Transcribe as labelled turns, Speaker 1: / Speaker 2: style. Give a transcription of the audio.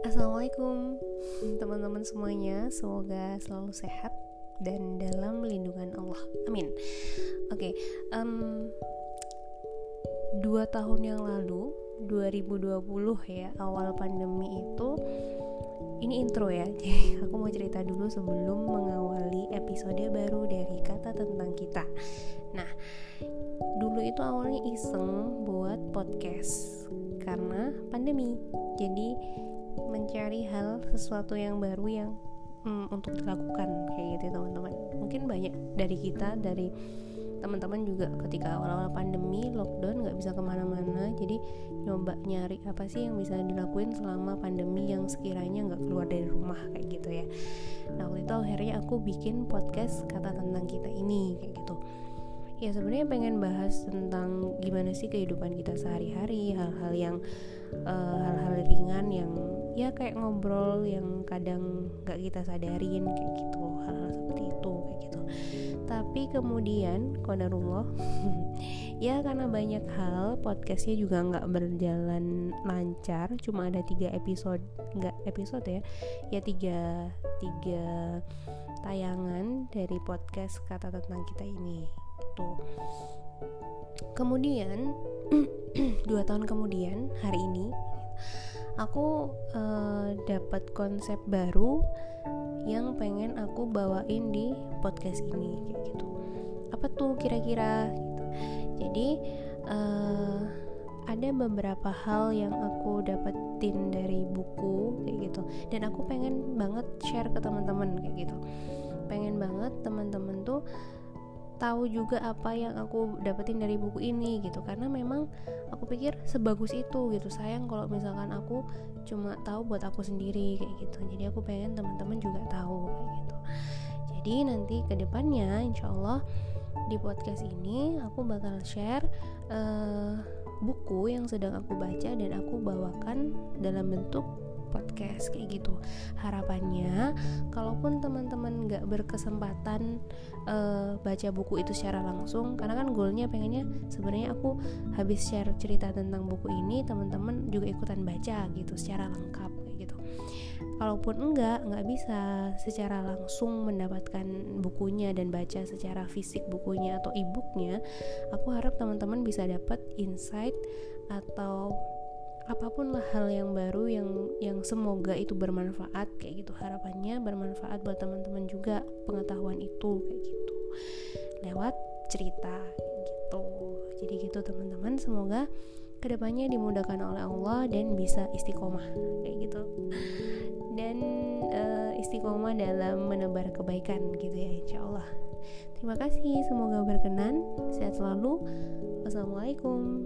Speaker 1: Assalamualaikum teman-teman semuanya. Semoga selalu sehat dan dalam lindungan Allah. Amin. Oke okay, um, Dua tahun yang lalu 2020 ya Awal pandemi itu Ini intro ya. Jadi aku mau cerita dulu sebelum mengawali episode baru dari Kata Tentang Kita. Nah Dulu itu awalnya iseng buat podcast Karena pandemi. Jadi mencari hal sesuatu yang baru yang mm, untuk dilakukan kayak gitu teman-teman. Mungkin banyak dari kita dari teman-teman juga ketika awal-awal pandemi lockdown nggak bisa ke mana-mana. Jadi nyoba nyari apa sih yang bisa dilakuin selama pandemi yang sekiranya nggak keluar dari rumah kayak gitu ya. Nah waktu itu akhirnya aku bikin podcast kata tentang kita ini kayak gitu ya sebenarnya pengen bahas tentang gimana sih kehidupan kita sehari-hari hal-hal yang uh, hal-hal ringan yang ya kayak ngobrol yang kadang gak kita sadarin kayak gitu. Hal-hal seperti itu kayak gitu. Tapi kemudian kodarullah ya karena banyak hal podcastnya juga nggak berjalan lancar. Cuma ada tiga episode nggak episode ya? Ya tiga tiga tayangan dari podcast kata tentang kita ini. Gitu kemudian dua tahun kemudian hari ini aku uh, dapat konsep baru yang pengen aku bawain di podcast ini kayak gitu. Apa tuh kira-kira? Gitu. Jadi uh, ada beberapa hal yang aku dapetin dari buku kayak gitu. Dan aku pengen banget share ke teman-teman kayak gitu. Pengen banget teman-teman tuh tahu juga apa yang aku dapetin dari buku ini gitu. Karena memang aku pikir sebagus itu gitu. Sayang kalau misalkan aku cuma tahu buat aku sendiri kayak gitu. Jadi aku pengen teman-teman juga tahu kayak gitu. Jadi nanti ke depannya insya Allah di podcast ini aku bakal share uh, buku yang sedang aku baca dan aku bawakan dalam bentuk podcast kayak gitu. Harapannya kalaupun teman-teman nggak berkesempatan uh, baca buku itu secara langsung karena kan goalnya pengennya sebenarnya aku habis share cerita tentang buku ini teman-teman juga ikutan baca gitu secara lengkap kalaupun enggak nggak bisa secara langsung mendapatkan bukunya dan baca secara fisik bukunya atau e-booknya aku harap teman-teman bisa dapat insight atau apa pun lah hal yang baru yang yang semoga itu bermanfaat kayak gitu. Harapannya bermanfaat buat teman-teman juga pengetahuan itu kayak gitu. Lewat cerita gitu. Jadi gitu teman-teman. Semoga ke depannya dimudahkan oleh Allah dan bisa istiqomah kayak gitu dan uh, istiqomah dalam menebar kebaikan gitu ya insya Allah. Terima kasih semoga berkenan sehat selalu. Wassalamualaikum